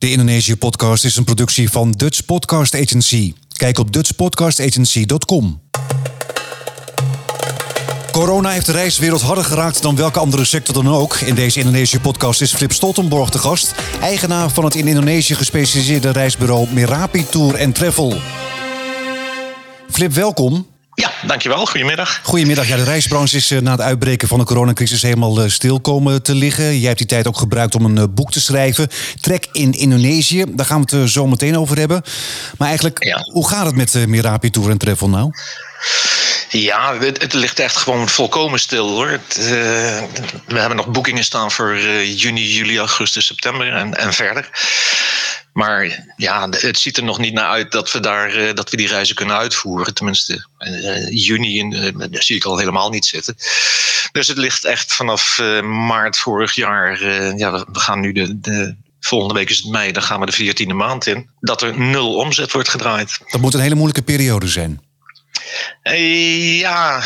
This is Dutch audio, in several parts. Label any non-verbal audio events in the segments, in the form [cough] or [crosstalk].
De Indonesië-podcast is een productie van Dutch Podcast Agency. Kijk op dutchpodcastagency.com. Corona heeft de reiswereld harder geraakt dan welke andere sector dan ook. In deze Indonesië-podcast is Flip Stoltenborg de gast, eigenaar van het in Indonesië gespecialiseerde reisbureau Merapi Tour Travel. Flip, welkom. Ja, dankjewel. Goedemiddag. Goedemiddag. Ja, de reisbranche is eh, na het uitbreken van de coronacrisis helemaal eh, stil komen te liggen. Jij hebt die tijd ook gebruikt om een eh, boek te schrijven. Trek in Indonesië. Daar gaan we het zo meteen over hebben. Maar eigenlijk, hoe gaat het met Mirapi Tour en Travel nou? Ja, het, het, ligt echt gewoon volkomen stil hoor. Het, we hebben nog boekingen staan voor juni, juli, augustus, september en, en verder. Maar ja, het ziet er nog niet naar uit dat we, daar, eh, dat we die reizen kunnen uitvoeren. Tenminste, juni uh, zie ik al helemaal niet zitten. Dus het ligt echt vanaf maart vorig jaar. ja, we, gaan nu de, de volgende week is het mei, dan gaan we de 14e maand in. Dat er nul omzet wordt gedraaid. Dat moet een hele moeilijke periode zijn. Ja,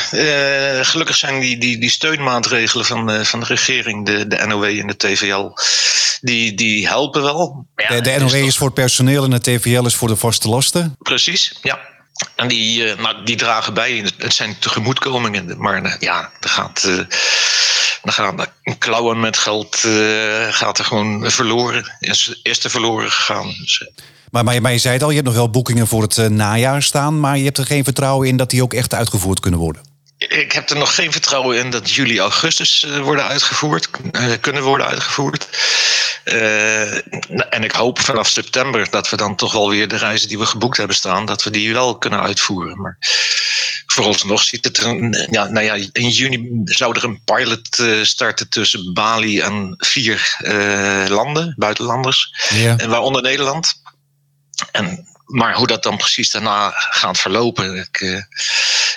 gelukkig zijn die, die, die steunmaatregelen van, van de regering, de, de NOW en de TVL, die, die helpen wel. Ja, de, de NOW is voor het personeel en de TVL is voor de vaste lasten? Precies, ja. En die, uh, nou, die dragen bij. Het zijn tegemoetkomingen. Maar uh, ja, er gaat. Uh, dan gaan klauwen met geld gaat er gewoon verloren. Is, is er verloren gegaan. Dus, maar, maar, maar, je zei het al, je hebt nog wel boekingen voor het najaar staan. Maar je hebt er geen vertrouwen in dat die ook echt uitgevoerd kunnen worden. Ik heb er nog geen vertrouwen in dat juli, augustus worden uitgevoerd, kunnen worden uitgevoerd. Uh, en ik hoop vanaf september dat we dan toch wel weer de reizen die we geboekt hebben staan, dat we die wel kunnen uitvoeren. Maar vooralsnog ziet het er. Ja, nou ja, in juni zou er een pilot uh, starten tussen Bali en vier uh, landen, buitenlanders, ja. en waaronder Nederland. En maar hoe dat dan precies daarna gaat verlopen, ik, uh,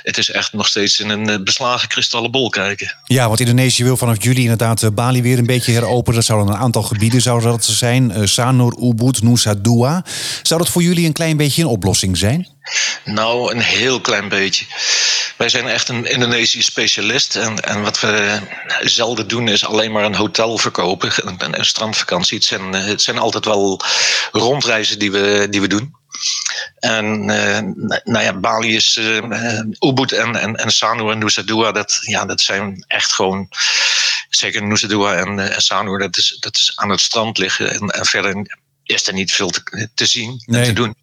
het is echt nog steeds in een eh, beslagen kristallen bol kijken. Ja, want Indonesië wil vanaf juli inderdaad eh, Bali weer een beetje heropenen. Dat zouden een aantal gebieden zouden dat zijn. Uh, Sanur, Ubud, Nusa Dua. Zou dat voor jullie een klein beetje een oplossing zijn? Nou, een heel klein beetje. Wij zijn echt een Indonesisch specialist. En, en wat we zelden doen is alleen maar een hotel verkopen. Een, een strandvakantie. Het zijn, het zijn altijd wel rondreizen die we, die we doen. En uh, nou ja, Bali is uh, Ubud en, en, en Sanur en Nusa Dua, dat, ja, dat zijn echt gewoon, zeker Nusa Dua en, uh, en Sanur, dat is, dat is aan het strand liggen. En, en verder is er niet veel te, te zien en te doen.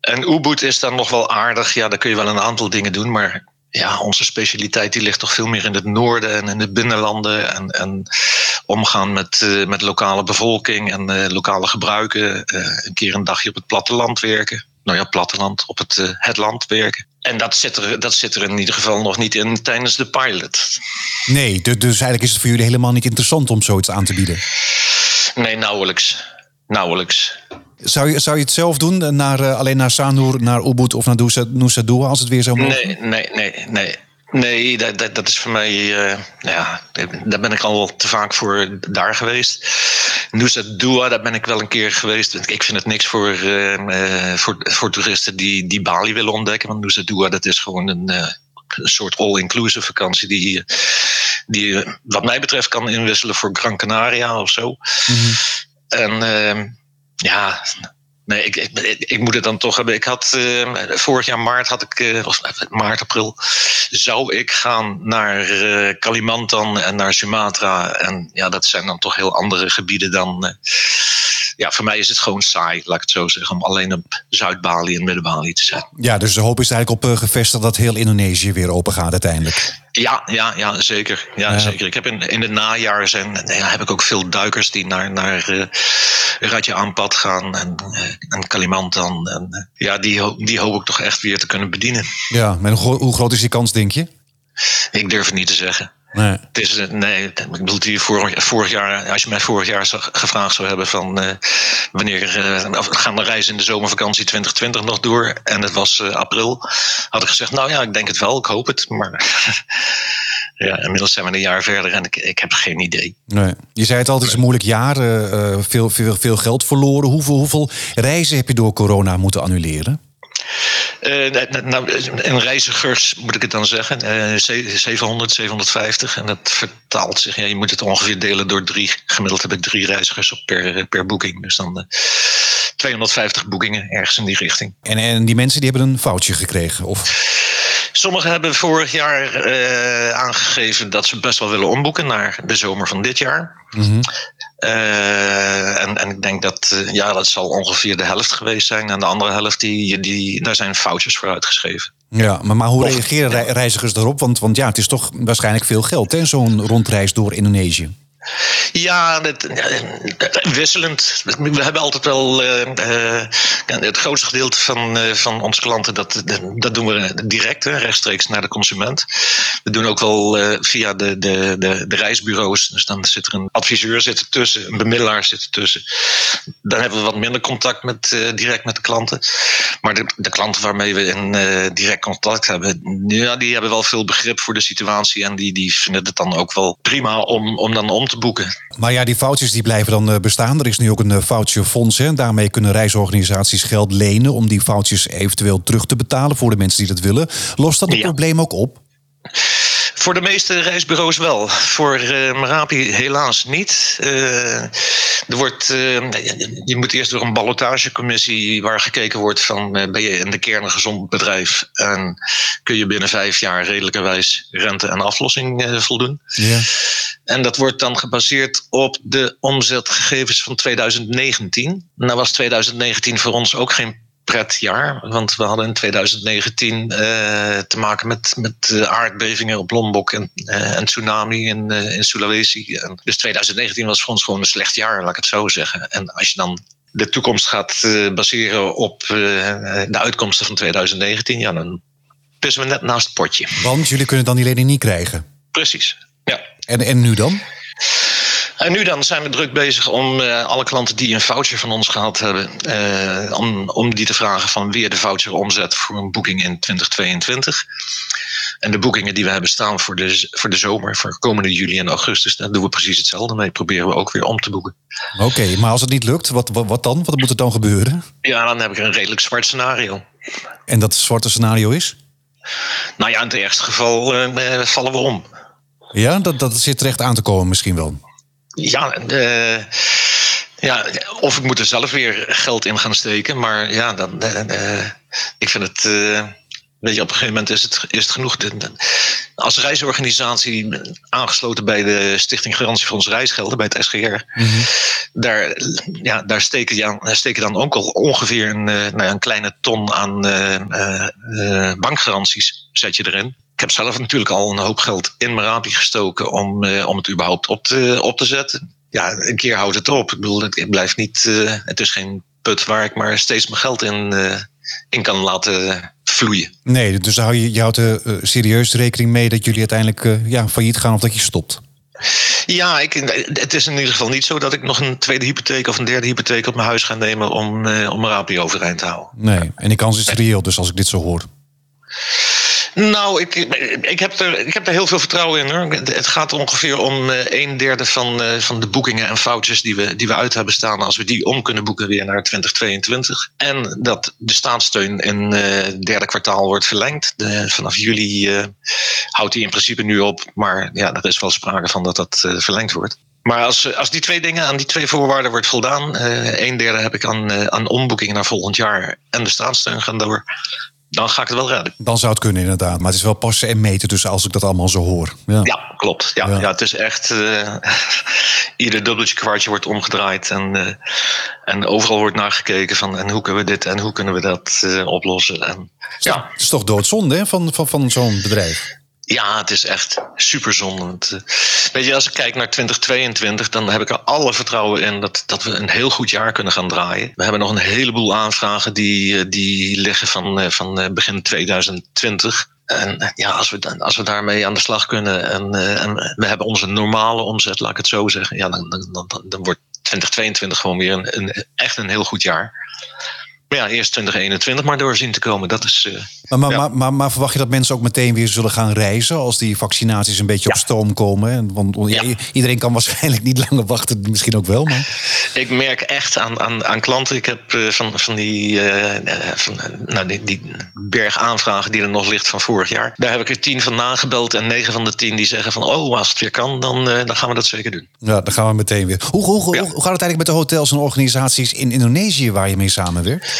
En Ubud is dan nog wel aardig. Ja, daar kun je wel een aantal dingen doen. Maar ja, onze specialiteit die ligt toch veel meer in het noorden en in de binnenlanden. En, en omgaan met, uh, met lokale bevolking en uh, lokale gebruiken. Uh, een keer een dagje op het platteland werken. Nou ja, platteland, op het, het land werken. En dat zit, er, dat zit er in ieder geval nog niet in tijdens de pilot. Nee, dus, dus eigenlijk is het voor jullie helemaal niet interessant om zoiets aan te bieden? Nee, nauwelijks. Nauwelijks. Zou je, zou je het zelf doen? Naar, alleen naar Sanur, naar Ubud of naar Nusa Dua als het weer zo mogelijk? Nee, nee, nee, nee. Nee, dat, dat, dat, is voor mij. Uh, ja, daar ben ik al te vaak voor daar geweest. Nusa Dua, daar ben ik wel een keer geweest. Ik vind het niks voor, uh, voor, voor toeristen die, die Bali willen ontdekken. Want Nusa Dua, dat is gewoon een, een soort all-inclusive vakantie. Die, die, wat mij betreft, kan inwisselen voor Gran Canaria of zo. Mm -hmm. En ehm, ja, Nee, ik, ik, ik, moet het dan toch hebben. Ik had uh, vorig jaar maart had ik, uh, of maart, april, zou ik gaan naar Kalimantan en naar Sumatra. En ja, dat zijn dan toch heel andere gebieden dan. Ja, voor mij is het gewoon saai, laat ik het zo zeggen, om alleen op Zuid-Bali en Midden-Bali te zijn. Ja, dus de hoop is eigenlijk op gevestigd dat heel Indonesië weer open gaat uiteindelijk. Ja, ja, ja zeker. Ja, zeker. Ik heb in, in het najaar zijn, ja, heb ik ook veel duikers die naar, naar uh, Radje Aanpad gaan en, uh, en Kalimantan. En, uh, ja, die, die hoop ik toch echt weer te kunnen bedienen. Ja, maar hoe groot is die kans, denk je? Ik durf het niet te zeggen. Nee. Het is, nee, ik bedoel, die vorig, vorig, jaar, als je mij vorig jaar gevraagd zou hebben van uh, wanneer uh, gaan de reizen in de zomervakantie 2020 nog door en het was uh, april, had ik gezegd, nou ja, ik denk het wel, ik hoop het, maar [laughs] ja, inmiddels zijn we een jaar verder en ik, ik heb geen idee. Nee. Je zei het al, het is een moeilijk jaar, veel, veel, veel geld verloren. Hoeveel, hoeveel reizen heb je door corona moeten annuleren? Nou, in reizigers moet ik het dan zeggen, uh, 700, 750. En dat vertaalt zich, ja, je moet het ongeveer delen door drie. Gemiddeld heb ik drie reizigers op per, per boeking. Dus dan 250 boekingen ergens in die richting. En, en die mensen die hebben een foutje gekregen? Of? Sommigen hebben vorig jaar uh, aangegeven dat ze best wel willen omboeken naar de zomer van dit jaar. Mm uh, en, en ik denk dat uh, ja, dat zal ongeveer de helft geweest zijn. En de andere helft, die, die, daar zijn foutjes voor uitgeschreven. Ja, maar, maar hoe reageren reizigers daarop? Want, want ja, het is toch waarschijnlijk veel geld, zo'n rondreis door Indonesië. Ja, wisselend. We hebben altijd wel uh, het grootste gedeelte van, uh, van onze klanten, dat, dat doen we direct, rechtstreeks naar de consument. We doen ook wel via de, de, de, de, reisbureaus. Dus dan zit er een adviseur zit ertussen, een bemiddelaar zit ertussen. Dan hebben we wat minder contact met, direct met de klanten. Maar de, de klanten waarmee we in direct contact hebben, ja, die hebben wel veel begrip voor de situatie. En die, die vinden het dan ook wel prima om, om dan om te boeken. Maar ja, die foutjes die blijven dan eh, bestaan. Er is nu ook een eh, foutjefonds. Hè. Daarmee kunnen reisorganisaties geld lenen om die foutjes eventueel terug te betalen voor de mensen die dat willen. Lost dat het probleem ook op? Voor de meeste reisbureaus wel. Voor uh, Merapi helaas niet. Uh, er wordt, uh, je moet eerst door een ballotagecommissie waar gekeken wordt van ben je in de kern een gezond bedrijf en kun je binnen vijf jaar redelijkerwijs rente en aflossing voldoen. Ja. En dat wordt dan gebaseerd op de omzetgegevens van 2019. Nou was 2019 voor ons ook geen pretjaar. Want we hadden in 2019 uh, te maken met, met aardbevingen op Lombok en, uh, en tsunami in, in Sulawesi. En dus 2019 was voor ons gewoon een slecht jaar, laat ik het zo zeggen. En als je dan de toekomst gaat baseren op de uitkomsten van 2019, ja, dan pissen we net naast het potje. Want jullie kunnen dan die lening niet krijgen? Precies, ja. En, en nu dan? En nu dan zijn we druk bezig om uh, alle klanten die een voucher van ons gehad hebben, uh, om, om die te vragen van weer de voucher omzet voor een boeking in 2022. En de boekingen die we hebben staan voor de, voor de zomer, voor komende juli en augustus, daar doen we precies hetzelfde mee. Proberen we ook weer om te boeken. Oké, maar als het niet lukt, wat, wat, wat dan? Wat moet er dan gebeuren? Ja, dan heb ik een redelijk zwart scenario. En dat zwarte scenario is? Nou ja, in het ergste geval uh, vallen we om. Ja, dat, dat zit terecht aan te komen misschien wel. Ja, ja, of ik moet er zelf weer geld in gaan steken. Maar ja, dan, uh, ik vind het. Uh, weet je, op een gegeven moment is het, is het genoeg. Als reisorganisatie aangesloten bij de Stichting Garantie voor ons Reisgelden, bij het SGR, mm -hmm. daar, ja, daar, steken, ja, daar steken dan ook al ongeveer een, nou ja, een kleine ton aan bankgaranties zet je erin ik heb zelf natuurlijk al een hoop geld in Merapi gestoken om, uh, om het überhaupt op te, op te zetten. Ja, een keer houdt het op. Ik bedoel, het blijft niet. Uh, het is geen put waar ik maar steeds mijn geld in, uh, in kan laten vloeien. Nee, dus hou je, je houdt er serieus rekening mee dat jullie uiteindelijk ja, failliet gaan of dat je stopt. Ja, ik, het is in ieder geval niet zo dat ik nog een tweede hypotheek of een derde hypotheek op mijn huis ga nemen om, om Merapi overeind te houden. Nee, en die kans is reëel, dus als ik dit zo hoor. Nou, ik, ik, heb er, ik heb er heel veel vertrouwen in. Hoor. Het gaat ongeveer om uh, een derde van, uh, van de boekingen en foutjes die we, die we uit hebben staan. Als we die om kunnen boeken weer naar 2022. En dat de staatssteun in uh, het derde kwartaal wordt verlengd. Vanaf juli houdt die in principe nu op. Maar ja, er is wel sprake van dat dat verlengd wordt. Maar als, als die twee dingen aan die twee voorwaarden wordt voldaan, een derde heb ik aan, aan omboekingen naar volgend jaar en de staatssteun gaan door, dan ga ik het wel redden. Dan zou het kunnen, inderdaad. Maar het is wel passen en meten, dus als ik dat allemaal zo hoor. Ja, ja klopt. Ja, ja. het is echt. Uh, [laughs] ieder dubbeltje kwartje wordt omgedraaid. En, uh, en overal wordt nagekeken van. En hoe kunnen we dit en hoe kunnen we dat uh, oplossen. En, ja. Het is toch doodzonde hè, van, van, van zo'n bedrijf? Ja, het is echt super zonde. Weet je, als ik kijk naar 2022, dan heb ik er alle vertrouwen in dat, dat we een heel goed jaar kunnen gaan draaien. We hebben nog een heleboel aanvragen die, eh, die liggen van, eh, van eh, begin 2020. En ja, als we, als we daarmee aan de slag kunnen en, en we hebben onze normale omzet, laat ik het zo zeggen, ja, dan, dan, dan, dan wordt 2022 gewoon weer een, een, echt een heel goed jaar. Maar ja, eerst 2021 maar doorzien te komen. Dat is, maar, maar, maar, maar, maar, verwacht je dat mensen ook meteen weer zullen gaan reizen als die vaccinaties een beetje op stoom komen? Want iedereen kan waarschijnlijk niet [laughs] langer wachten, misschien ook wel. Maar... Ik merk echt aan, aan, aan klanten. Ik heb van, van, die, van nou, die, die berg aanvragen die er nog ligt van vorig jaar. Daar heb ik er tien van nagebeld en negen van de tien die zeggen van oh, als het weer kan, dan, dan gaan we dat zeker doen. Ja, dan gaan we meteen weer. Hoe, hoe, hoe, hoe gaat het eigenlijk met de hotels en organisaties in Indonesië waar je mee samenwerkt?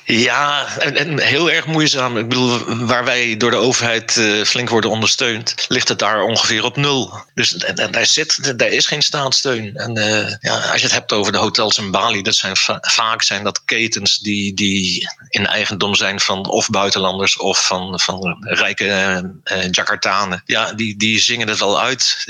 Ja, en, en, heel erg moeizaam. Ik bedoel, waar wij door de overheid uh, flink worden ondersteund, ligt het daar ongeveer op nul. Dus en, daar, zit, daar is geen staatssteun. En uh, ja, als je het hebt over de hotels in Bali, dat zijn vaak zijn dat ketens die, die in eigendom zijn van of buitenlanders of van, van rijke uh, Jakartanen. Ja, die, die zingen het wel uit.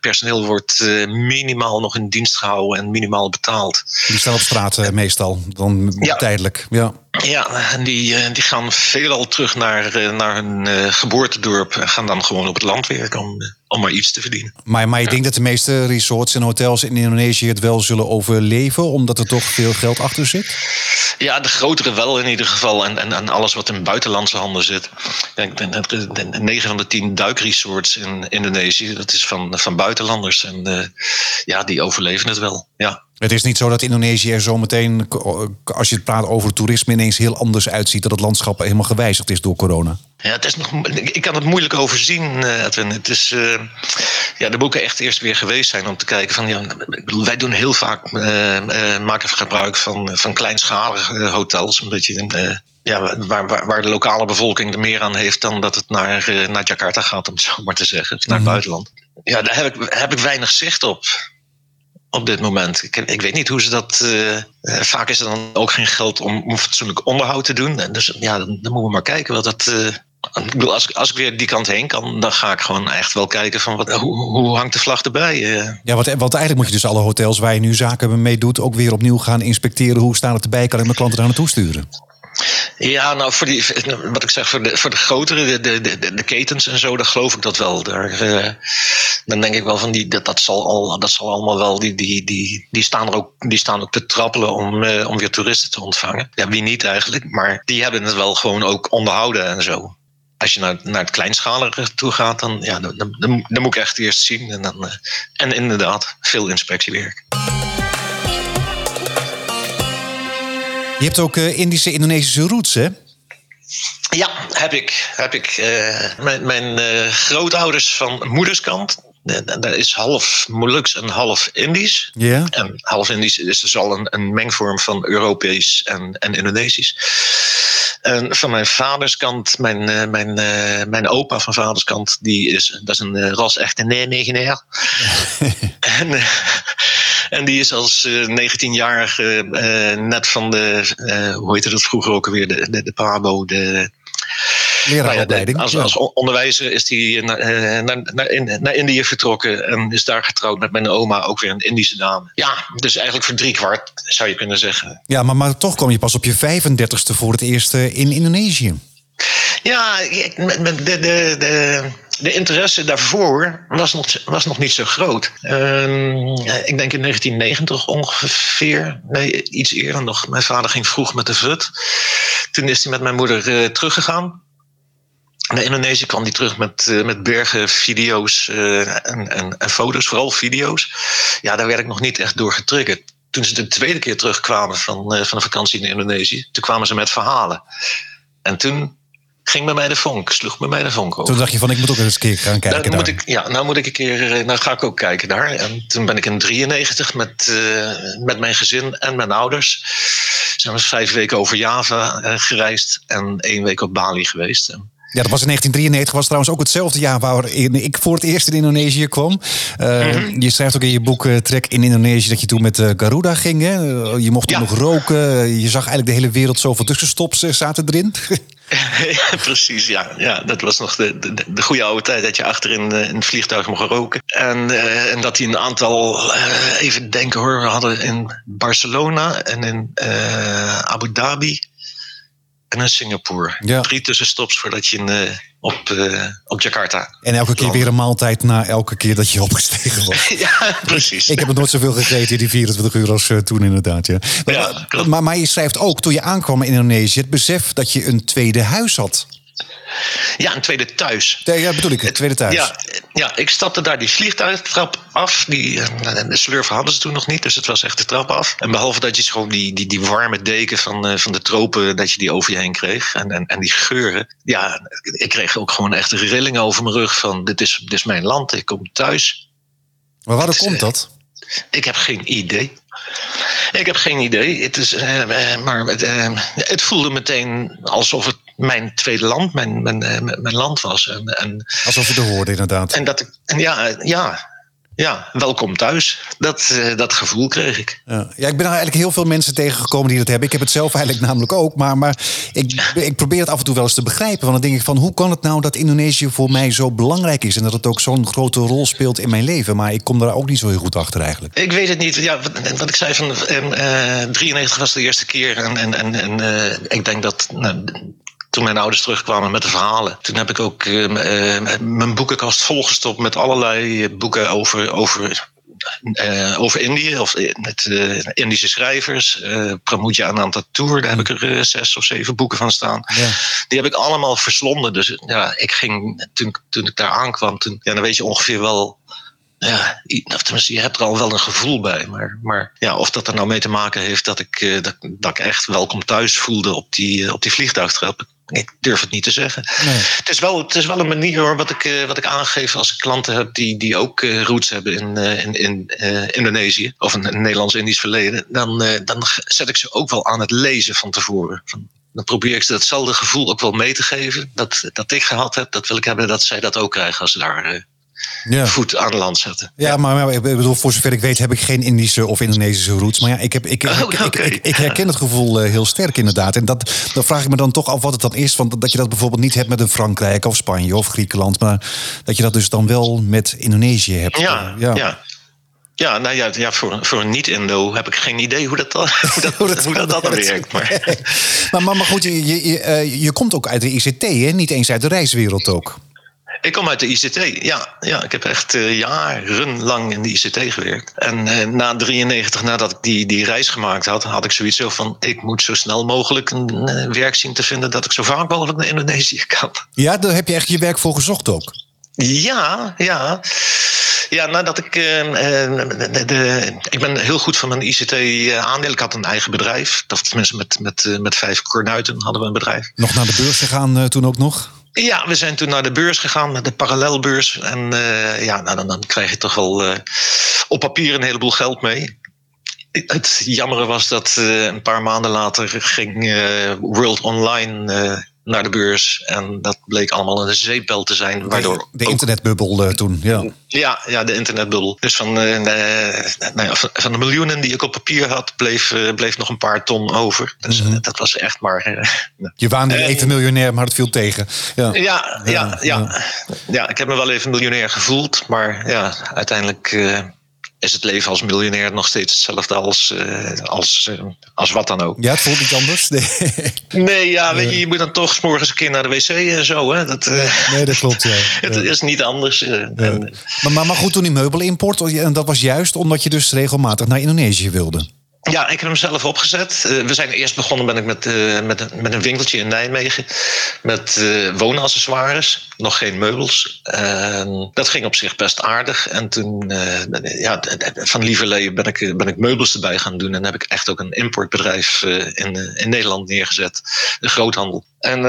personeel wordt minimaal nog in dienst gehouden en minimaal betaald. Die staan op straat meestal, dan tijdelijk. Ja. Ja, en die, eh, die gaan veelal terug naar, eh, naar hun uh, geboortedorp en gaan dan gewoon op het land werken om, om maar iets te verdienen. Maar, maar je denkt dat de meeste resorts en hotels in Indonesië het wel zullen overleven, omdat er toch veel geld achter zit? Ja, de grotere wel in ieder geval. En, en, en alles wat in buitenlandse handen zit. Negen van de tien duikresorts in Indonesië, dat is van, van buitenlanders. En ja, die overleven het wel. Ja. Het is niet zo dat Indonesië er zometeen, als je het praat over toerisme, ineens heel anders uitziet. Dat het landschap helemaal gewijzigd is door corona. Ja, het is nog, ik kan het moeilijk overzien, uh, Edwin. Het is, uh, ja, de boeken echt eerst weer geweest zijn om te kijken van, ja, wij doen heel vaak, uh, maken gebruik van, van kleinschalige hotels. Een beetje, ja, waar, waar, waar, de lokale bevolking er meer aan heeft dan dat het naar, naar Jakarta gaat, om het zo maar te zeggen. Naar het mhm. buitenland. Ja, daar heb ik, heb ik weinig zicht op op dit moment. Ik, ik, weet niet hoe ze dat. Uh, vaak is er dan ook geen geld om, om fatsoenlijk onderhoud te doen. En dus ja, dan, moeten we maar kijken wat dat. Uh, ik bedoel, als, als ik weer die kant heen kan, dan ga ik gewoon echt wel kijken van wat, hoe, hangt de vlag erbij. Ja, wat, wat eigenlijk moet je dus alle hotels waar je nu zaken mee doet, ook weer opnieuw gaan inspecteren. Hoe staan het erbij? Kan ik mijn klanten daar naartoe sturen? Ja, nou, voor die, wat ik zeg, voor de, voor de grotere, de, de, de, ketens en zo, dan geloof ik dat wel. Daar, uh, dan denk ik wel van, die, dat, dat, zal al, dat zal allemaal wel, die, die, die, die, staan er ook, die staan ook te trappelen om, uh, om weer toeristen te ontvangen. Ja, wie niet eigenlijk, maar die hebben het wel gewoon ook onderhouden en zo. Als je naar, naar het kleinschalige toe gaat, dan, ja, dan, dan, dan, moet ik echt eerst zien. En, dan, uh, en inderdaad, veel inspectiewerk. Je hebt ook uh, Indische, Indonesische roots, hè? Ja, heb ik. Heb ik. Uh, mijn mijn uh, grootouders van moederskant, dat is half Moluks en half Indisch. Ja. En half Indisch is dus al een, een mengvorm van Europees en, en Indonesisch. En van mijn vaderskant, mijn, mijn, mijn opa van vaderskant, die is, dat is een ras echte nee-negenair. [laughs] en en die is als 19-jarige eh, eh, net van de, eh, hoe heette dat vroeger ook alweer, de, de, de PABO, de... Leraaropleiding. Nou ja, als, als, onderwijzer is hij naar, naar, naar, naar, Indië vertrokken en is daar getrouwd met mijn oma, ook weer een Indische dame. Ja, dus eigenlijk voor drie kwart zou je kunnen zeggen. Ja, maar, maar toch kom je pas op je 35ste voor het eerst in Indonesië. Ja, de, de, de, de interesse daarvoor was nog, was nog niet zo groot. Ehm, ik denk in 1990 ongeveer, nee, iets eerder nog. Mijn vader ging vroeg met de VUT. Toen is hij met mijn moeder uh, teruggegaan. Naar Indonesië kwam hij terug met, uh, met bergen video's uh, en, en, en, foto's, vooral video's. Ja, daar werd ik nog niet echt door getriggerd. Toen ze de tweede keer terugkwamen van, van de vakantie in Indonesië, toen kwamen ze met verhalen. En toen ging bij mij de vonk, sloeg bij mij de vonk over. Toen dacht je van, ik moet ook eens een keer gaan kijken nou, moet ik, Ja, nou moet ik een keer, eh, nou ga ik ook kijken daar. En toen ben ik in 93 met, uh, met mijn gezin en mijn ouders. Zijn we vijf weken over Java uh, gereisd en één week op Bali geweest. Ja, dat was in 1993, was trouwens ook hetzelfde jaar waarin ik voor het eerst in Indonesië kwam. Uh, Je schrijft ook in je boek uh, Trek in Indonesië dat je toen met uh, Garuda ging. Hè? je mocht toen nog roken. Je zag eigenlijk de hele wereld zoveel tussenstops zaten erin. [laughs] [laughs] ja, precies, ja. ja. Dat was nog de, de, de goede oude tijd dat je achter in, in het vliegtuig mocht roken. En, uh, en dat die een aantal, uh, even denken hoor, we hadden in Barcelona en in uh, Abu Dhabi en in Singapore. Ja. Drie tussenstops voordat je in, op, op Jakarta. En elke keer weer een maaltijd na elke keer dat je opgestegen was. [laughs] ja, precies. Ik heb nog nooit zoveel gegeten, die 24 uur als toen inderdaad. Ja. ja maar, maar je schrijft ook, toen je aankwam in Indonesië... het besef dat je een tweede huis had. Ja, een tweede thuis. Ja, bedoel ik, een tweede thuis. Ja, ja, ik stapte daar die vliegtuigtrap af. Die, eh, de slurven hadden ze toen nog niet, dus het was echt de trap af. En behalve dat je gewoon die, die, die warme deken van, van de tropen, dat je die over je heen kreeg. En, en, en die geuren. Ja, ik kreeg ook gewoon echt rillingen over mijn rug van dit is, dit is mijn land, ik kom thuis. Maar waarom komt dat? Ik heb geen idee. Ik heb geen idee. Het, is, uh, maar het, uh, het voelde meteen alsof het mijn tweede land, mijn, mijn, mijn land was. En, en, alsof het er hoorde, inderdaad. En dat ik, en ja, ja, ja, welkom thuis. Dat, uh, dat gevoel kreeg ik. Ja. ja, ik ben eigenlijk heel veel mensen tegengekomen die dat hebben. Ik heb het zelf eigenlijk namelijk ook. Maar, maar ik, ik probeer het af en toe wel eens te begrijpen. Want dan denk ik van, hoe kan het nou dat Indonesië voor mij zo belangrijk is? En dat het ook zo'n grote rol speelt in mijn leven. Maar ik kom daar ook niet zo heel goed achter eigenlijk. Ik weet het niet. Ja, wat, wat ik zei van, uh, 93 was de eerste keer. En, en, en, en uh, ik denk dat... Nou, toen mijn ouders terugkwamen met de verhalen. Toen heb ik ook uh, mijn boekenkast volgestopt met allerlei boeken over, over uh, over Indië, of met uh, Indische schrijvers. Uh, Pramuja Ananta Tour, daar heb ik er zes of zeven boeken van staan. Ja. Die heb ik allemaal verslonden. Dus ja, ik ging, toen, toen ik daar aankwam, toen, ja, dan weet je ongeveer wel ja, of tenminste, je hebt er al wel een gevoel bij. Maar, maar ja, of dat er nou mee te maken heeft dat ik, dat, dat ik echt welkom thuis voelde op die, op die vliegtuigtrap. Ik durf het niet te zeggen. Nee. Het, is wel, het is wel een manier hoor, wat ik, eh, wat ik aangeef als ik klanten heb die, die ook uh, roots hebben in, uh, in, in Indonesië of een, een Nederlands-Indisch verleden. Dan, dan zet ik ze ook wel aan het lezen van tevoren. Van, dan probeer ik ze datzelfde gevoel ook wel mee te geven. Dat, dat ik gehad heb, dat wil ik hebben dat zij dat ook krijgen als ze daar ja. voet aan land zetten. Ja, maar ik bedoel, voor zover ik weet heb ik geen Indische of Indonesische roots. Maar ja, ik, heb, ik, oh, ik, ik, ik, herken het gevoel eh, heel sterk inderdaad. En dat, dan vraag ik me dan toch af wat het dan is. Want dat je dat bijvoorbeeld niet hebt met een Frankrijk of Spanje of Griekenland. Maar dat je dat dus dan wel met Indonesië hebt. Ja, ja. ja. Ja, nou ja, ja voor, voor een niet-Indo heb ik geen idee hoe dat, [laughs] hoe dat, hoe dat, hoe dat, dat werkt. Maar. [laughs] maar, maar, maar goed, je, je, je, eh, je komt ook uit de ICT, hè? niet eens uit de reiswereld ook. Ik kom uit de ICT, ja. ja ik heb echt uh, jarenlang in de ICT gewerkt. En uh, na 93, nadat ik die, die reis gemaakt had, had ik zoiets zo van... ik moet zo snel mogelijk een uh, werk zien te vinden... dat ik zo vaak mogelijk naar Indonesië [laughs] kan. Ja, daar heb je echt je werk voor gezocht ook? Ja, ja. Ja, nadat ik. de, de, ik ben heel goed van mijn ICT-aandeel. Ik had een eigen bedrijf. Dat tenminste met, met, met vijf kornuiten hadden we een bedrijf. Nog naar de beurs gegaan toen ook nog? Ja, we zijn toen naar de beurs gegaan, naar de parallelbeurs. En uh, ja, nou, dan, dan krijg je toch wel uh, op papier een heleboel geld mee. Het jammere was dat uh, een paar maanden later ging World Online naar de beurs. En dat bleek allemaal een zeepbel te zijn. Waardoor de, internetbubbel uh, toen, ja. ja. Ja, de internetbubbel. Dus van, uh, nou ja, van de miljoenen die ik op papier had, bleef, uh, bleef nog een paar ton over. Dus mm -hmm. dat was echt maar... [laughs] Je waande even miljonair, maar het viel tegen. Ja. Ja, ja, ja, ja. ik heb me wel even miljonair gevoeld. Maar ja, uiteindelijk is het leven als miljonair nog steeds hetzelfde als, uh, als, uh, als wat dan ook. Ja, het voelt niet anders. Nee, [laughs] nee ja, weet je, je moet dan toch morgens een keer naar de wc en zo. Hè? Dat, uh, nee, dat klopt. Ja. [laughs] het is niet anders. En, maar, maar, maar goed, toen die meubelimport, en dat was juist omdat je dus regelmatig naar Indonesië wilde. Ja, ik heb hem zelf opgezet. Uh, we zijn eerst begonnen ben ik met, uh, met, met een winkeltje in Nijmegen. Met uh, woonaccessoires, nog geen meubels. dat ging op zich best aardig. En toen, ja, van lieverlee ben ik, ben ik meubels erbij gaan doen. En heb ik echt ook een importbedrijf in, in Nederland neergezet. De groothandel. En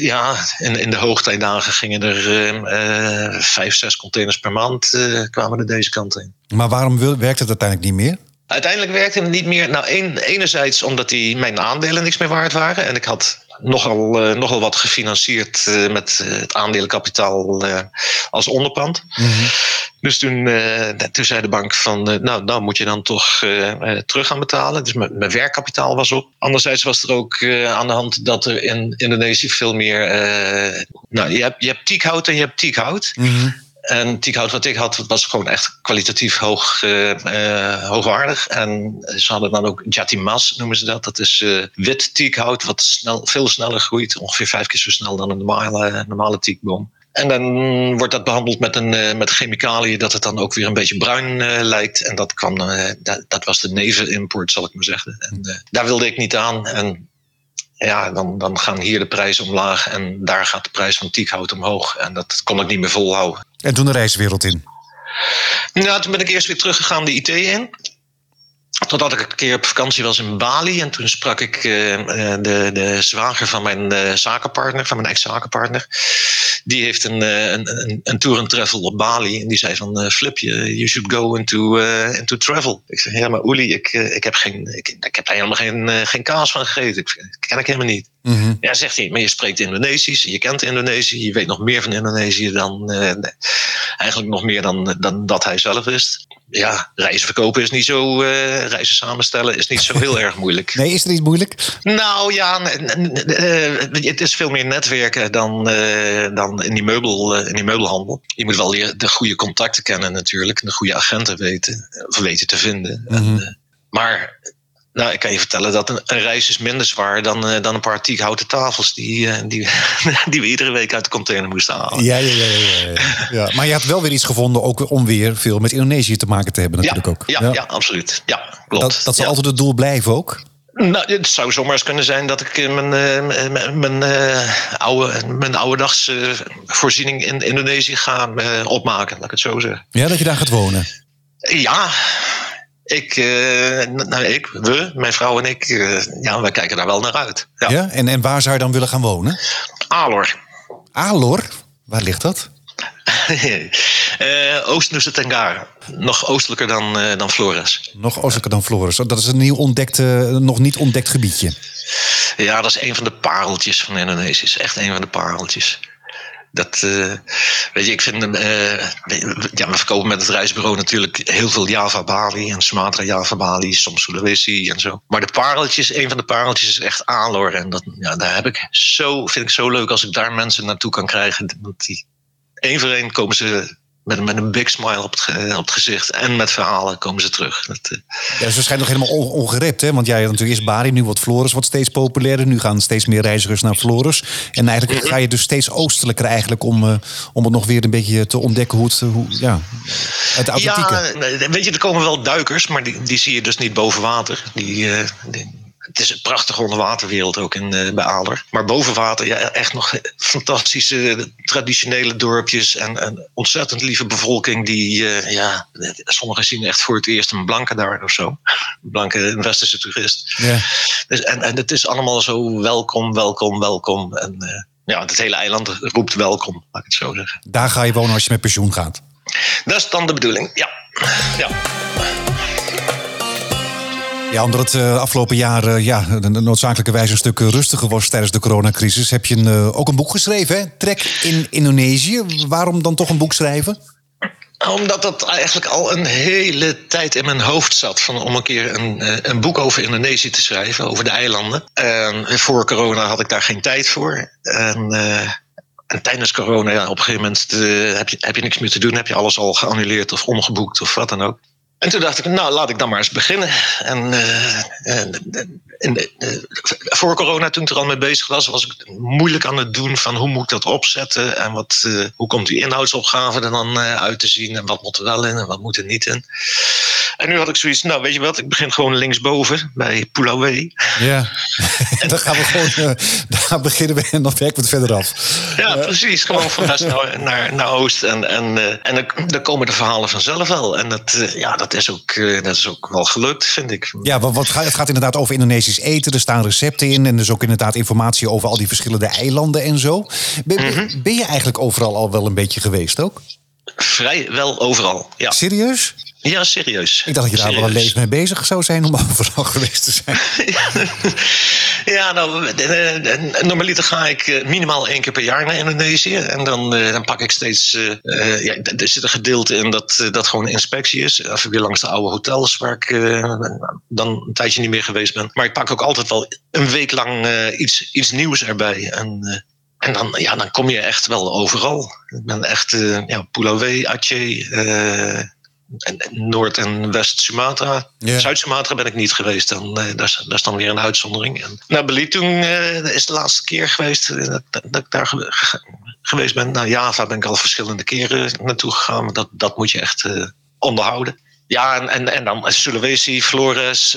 ja, in, in de hoogtijdagen gingen er vijf, zes containers per maand kwamen er deze kant in. Maar waarom werkt het uiteindelijk niet meer? Uiteindelijk werkte het niet meer. Nou, een, enerzijds omdat die, mijn aandelen niks meer waard waren. En ik had nogal, uh, nogal wat gefinancierd uh, met uh, het aandelenkapitaal als onderpand. Mm -hmm. Dus toen, toen zei de bank van, nou, nou moet je dan toch terug gaan betalen. Dus mijn werkkapitaal was op. Anderzijds was er ook aan de hand dat er in Indonesië veel meer... nou, je hebt, je hebt en je hebt tiekhout. Mm -hmm. En teakhout wat ik had, was gewoon echt kwalitatief hoog, hoogwaardig. En ze hadden dan ook Jatimas, noemen ze dat. Dat is wit teakhout, wat snel, veel sneller groeit. Ongeveer vijf keer zo snel dan een normale, normale teakboom. En dan wordt dat behandeld met, een, met chemicaliën dat het dan ook weer een beetje bruin lijkt. En dat, kwam, dat, dat, was de nevenimport, zal ik maar zeggen. En daar wilde ik niet aan. En ja, dan, dan gaan hier de prijzen omlaag en daar gaat de prijs van tiekhout omhoog. En dat kon ik niet meer volhouden. En toen de reiswereld in? Nou, toen ben ik eerst weer teruggegaan de IT in. Totdat ik een keer op vakantie was in Bali. En toen sprak ik de, de zwager van mijn zakenpartner, van mijn ex-zakenpartner die heeft een, eh, een, een, een tour en travel op Bali. En die zei van, uh, Flip, you, you should go into, uh, into travel. Ik zeg, ja, maar Uli, ik, ik, heb, geen, ik, ik heb daar helemaal geen, geen kaas van gegeten. Ik, dat ken ik helemaal niet. Mm Ja, zegt hij, maar je spreekt Indonesisch, je kent Indonesië, je weet nog meer van Indonesië dan, eigenlijk nog meer dan, dan dat hij zelf wist. Ja, reizen verkopen is niet zo, reizen samenstellen is niet zo heel [laughs] erg moeilijk. Nee, is het niet moeilijk? Nou ja, het is veel meer netwerken dan, dan in die, meubel, eh, in die meubelhandel. Je moet wel de goede contacten kennen natuurlijk. De goede agenten weten, of weten te vinden. en, mhm. eh, maar nou, ik kan je vertellen dat een, een reis is minder zwaar dan, uh, dan een paar houten tafels die, uh, die, [laughs] die we iedere week uit de container moesten halen. Ja, ja, ja, ja, ja. ja. Maar je had wel weer iets gevonden ook om weer veel met Indonesië te maken te hebben natuurlijk ja, ook. Ja, ja. absoluut. Ja, klopt. Dat, dat zal altijd het doel blijven ook? Nou, het zou zomaar eens kunnen zijn dat ik mijn, uh, mijn, mijn, oude, mijn oude uh, voorziening in Indonesië ga opmaken, laat ik het zo zeggen. Ja, dat je daar gaat wonen? Ja, ik, nou, ik we, mijn vrouw en ik, ja, wij kijken daar wel naar uit. Ja, ja? En, en waar zou je dan willen gaan wonen? Alor. Alor? Waar ligt dat? [laughs] uh, Oost-Nusa Tenggara. Nog oostelijker dan, uh, dan Flores. Nog oostelijker dan Flores. Dat is een nieuw ontdekt, uh, nog niet ontdekt gebiedje. Ja, dat is een van de pareltjes van Indonesië. Is echt een van de pareltjes. Dat, uh, weet je, ik vind, uh, ja, we verkopen met het reisbureau natuurlijk heel veel Java Bali en Sumatra Java Bali, soms Sulawesi en zo. Maar de pareltjes, een van de pareltjes is echt Alor. En dat, ja, daar heb ik zo, vind ik zo leuk als ik daar mensen naartoe kan krijgen. Want die, één voor één komen ze met, met een big smile op het, op het gezicht. En met verhalen komen ze terug. Dat, uh... Ja, ze schijnt nog helemaal on, ongerept. Hè? Want jij had natuurlijk eerst Bari, nu wordt Flores wat steeds populairder. Nu gaan steeds meer reizigers naar Flores. En eigenlijk mhm. ga je dus steeds oostelijker eigenlijk om, uh, om het nog weer een beetje te ontdekken hoe het, hoe, ja, het authentieke. Ja, weet je, er komen wel duikers, maar die, die zie je dus niet boven water. Die, uh, die het is een prachtige onderwaterwereld ook in, uh, bij Aler. Maar boven water, ja, echt nog fantastische traditionele dorpjes. En een ontzettend lieve bevolking die, uh, ja, sommigen zien echt voor het eerst een blanke daar of zo. Een blanke een westerse toerist. Ja. Dus, en, en het is allemaal zo welkom, welkom, welkom. En uh, ja, het hele eiland roept welkom, laat ik het zo zeggen. Daar ga je wonen als je met pensioen gaat? Dat is dan de bedoeling, ja. ja. Ja, omdat het uh, afgelopen jaar uh, ja, noodzakelijkerwijs een stuk rustiger was tijdens de coronacrisis, heb je een, ook een boek geschreven? Trek in Indonesië. Waarom dan toch een boek schrijven? Omdat dat eigenlijk al een hele tijd in mijn hoofd zat. Van om een keer een, een boek over Indonesië te schrijven, over de eilanden. En voor corona had ik daar geen tijd voor. En, en tijdens corona, ja, op een gegeven moment heb, je, heb je niks meer te doen. Heb je alles al geannuleerd of omgeboekt of wat dan ook. En toen dacht ik, nou laat ik dan maar eens beginnen. En uh, voor corona, toen ik er al mee bezig was, was ik moeilijk aan het doen van hoe moet ik dat opzetten en wat, uh, hoe komt die inhoudsopgave er dan uit te zien en wat moet er wel in en wat moet er niet in. En nu had ik zoiets, nou weet je wat, ik begin gewoon linksboven bij Pulauwe. Ja, [laughs] en dan gaan we gewoon, daar beginnen we en dan werken we het verder af. Ja, precies, gewoon van west naar, naar, naar oost en, en, en dan, dan komen de verhalen vanzelf wel. En dat, ja, dat is, ook, eh, dat is ook wel gelukt, vind ik. Ja, wat, wat, het gaat inderdaad over Indonesisch eten. Er staan recepten in. En dus ook inderdaad informatie over al die verschillende eilanden en zo. Ben, mhm. ben je eigenlijk overal al wel een beetje geweest ook? Vrij wel overal, ja. Serieus? Ja, serieus. Ik dacht dat je daar wel een leven mee bezig zou zijn om [laughs] overal geweest te zijn. [laughs] ja, nou, normaliter ga ik eh, minimaal één keer per jaar naar Indonesië. En dan, eh, dan pak ik steeds. Uh, ja, er zit een gedeelte in dat, dat gewoon inspectie is. Even weer langs de oude hotels waar ik dan een tijdje niet meer geweest ben. Maar ik pak ook altijd wel een week lang iets, iets nieuws erbij. En En dan, ja, dan kom je echt wel overal. Ik ben echt uh, ja, Pulawe, Aceh, uh, en, Noord- en West-Sumatra. Zuid-Sumatra ben ik niet geweest. Dan, uh, daar, is, dan weer een uitzondering. En naar Belitung is de laatste keer geweest dat, dat, ik daar geweest ben. Naar Java ben ik al verschillende keren naartoe gegaan. Dat, dat moet je echt onderhouden. Ja, en, en, en dan Sulawesi, Flores,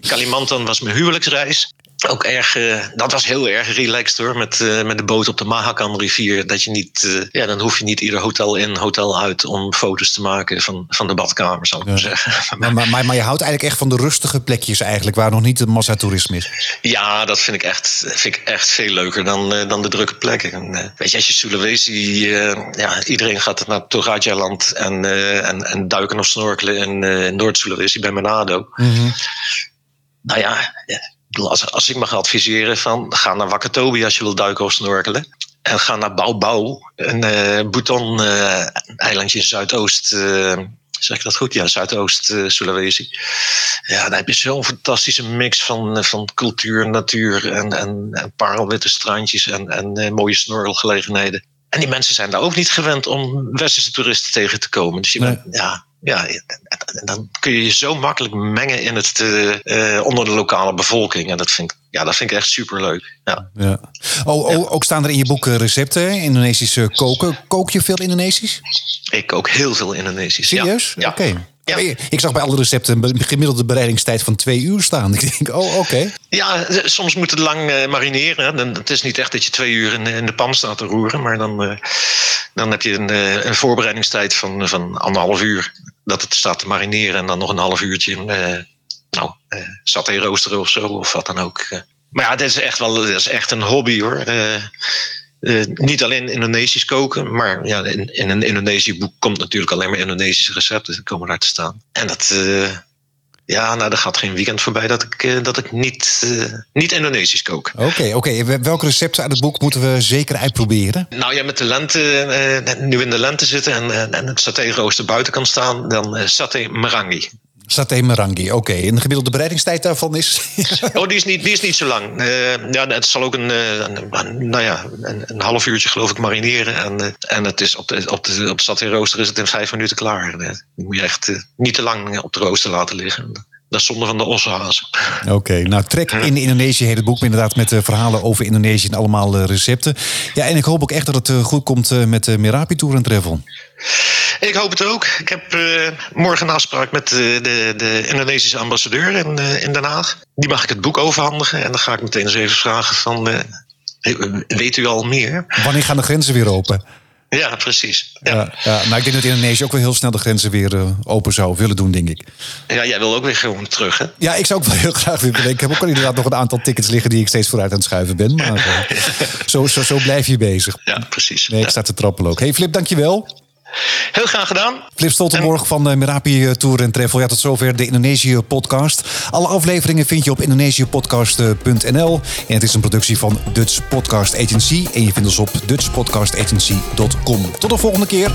Kalimantan was mijn huwelijksreis ook erg, uh, dat was heel erg relaxed hoor. Met, uh, met de boot op de Mahakan rivier. Dat je niet, uh, ja, dan hoef je niet ieder hotel in, hotel uit om foto's te maken van, van de badkamer, zou ik ja. maar zeggen. [laughs] Maar, maar, maar, je houdt eigenlijk echt van de rustige plekjes eigenlijk, waar nog niet de massatoerisme is. Ja, dat vind ik echt, vind ik echt veel leuker dan, dan de drukke plekken. En, weet je, als je Sulawesi, ja, iedereen gaat naar Toraja-land en, en, en duiken of snorkelen in Noord-Sulawesi bij Manado. Mm -hmm. Nou ja, als, als ik mag adviseren van ga naar Wakatobi als je wil duiken of snorkelen. En ga naar Baobao, een uh, Bhutan uh, eilandje in Zuidoost. Uh, zeg ik dat goed? Ja, Zuidoost Sulawesi. Ja, dan heb je zo'n fantastische mix van, van cultuur, natuur en, en, en parelwitte strandjes en, en mooie snorkelgelegenheden. En die mensen zijn daar ook niet gewend om westerse toeristen tegen te komen. Dus je nee. bent, ja, ja, dan kun je je zo makkelijk mengen in het, uh, onder de lokale bevolking. En dat vind ik, ja, dat vind ik echt superleuk. Ja. Ja. Oh, oh, ook staan er in je boek recepten, Indonesische koken. Kook je veel Indonesisch? Ik kook heel veel Indonesisch. Serieus? Ja. Oké. Ja. Ik zag bij alle recepten een gemiddelde bereidingstijd van twee uur staan. [laughs] Ik denk, oh, oké. Ja, soms moet het lang uh, marineren. Het is niet echt dat je twee uur in, in de pan staat te roeren. Maar dan, uh, dan heb je een, uh, een voorbereidingstijd van, van anderhalf uur. Dat het staat te marineren. En dan nog een half uurtje nou, saté roosteren of zo. Of wat dan ook. Maar ja, dit is echt wel dit is echt een hobby hoor. Uh, niet alleen Indonesisch koken, maar ja, in, in, een Indonesisch boek komt natuurlijk alleen maar Indonesische recepten komen daar te staan. En dat, uh, ja, nou, er gaat geen weekend voorbij dat ik, uh, dat ik niet, niet Indonesisch kook. Oké, okay, oké. Okay. Welke recepten uit het boek moeten we zeker uitproberen? Nou ja, met de lente, nu in de lente zitten en, en het saté-rooster buiten kan staan, dan saté merangi. Saté Marangi, oké. Okay. En de gemiddelde bereidingstijd daarvan is? oh, die is niet, die is niet zo lang. Uh, ja, het zal ook een, een nou ja, een, half uurtje geloof ik marineren. En, uh, en het is op de, op de, op de saté rooster is het in vijf minuten klaar. Die moet je echt niet te lang op de rooster laten liggen. Dat is zonde van de ossenhazen. Oké, okay, nou Trek in Indonesië heet het boek inderdaad met verhalen over Indonesië en allemaal recepten. Ja, en ik hoop ook echt dat het goed komt met de Merapi Tour en Travel. Ik hoop het ook. Ik heb morgen een afspraak met de, de, de Indonesische ambassadeur in, in Den Haag. Die mag ik het boek overhandigen. En dan ga ik meteen eens even vragen van... Weet u al meer? Wanneer gaan de grenzen weer open? Ja, precies. Ja. Ja, ja, nou, ik denk dat Indonesië ook wel heel snel de grenzen weer uh, open zou willen doen, denk ik. Ja, jij wil ook weer gewoon terug, hè? Ja, ik zou ook wel heel graag weer. Ik heb ook al inderdaad nog een aantal tickets liggen die ik steeds vooruit aan het schuiven ben. Maar uh, [laughs] zo, zo, zo blijf je bezig. Ja, precies. Nee, ik sta te trappelen ook. Hey Flip, dankjewel. Heel graag gedaan. Flip Stoltenborg van de Merapi Tour en Travel. Ja, tot zover de Indonesië podcast. Alle afleveringen vind je op indonesiëpodcast.nl. En het is een productie van Dutch Podcast Agency. En je vindt ons op dutchpodcastagency.com. Tot de volgende keer.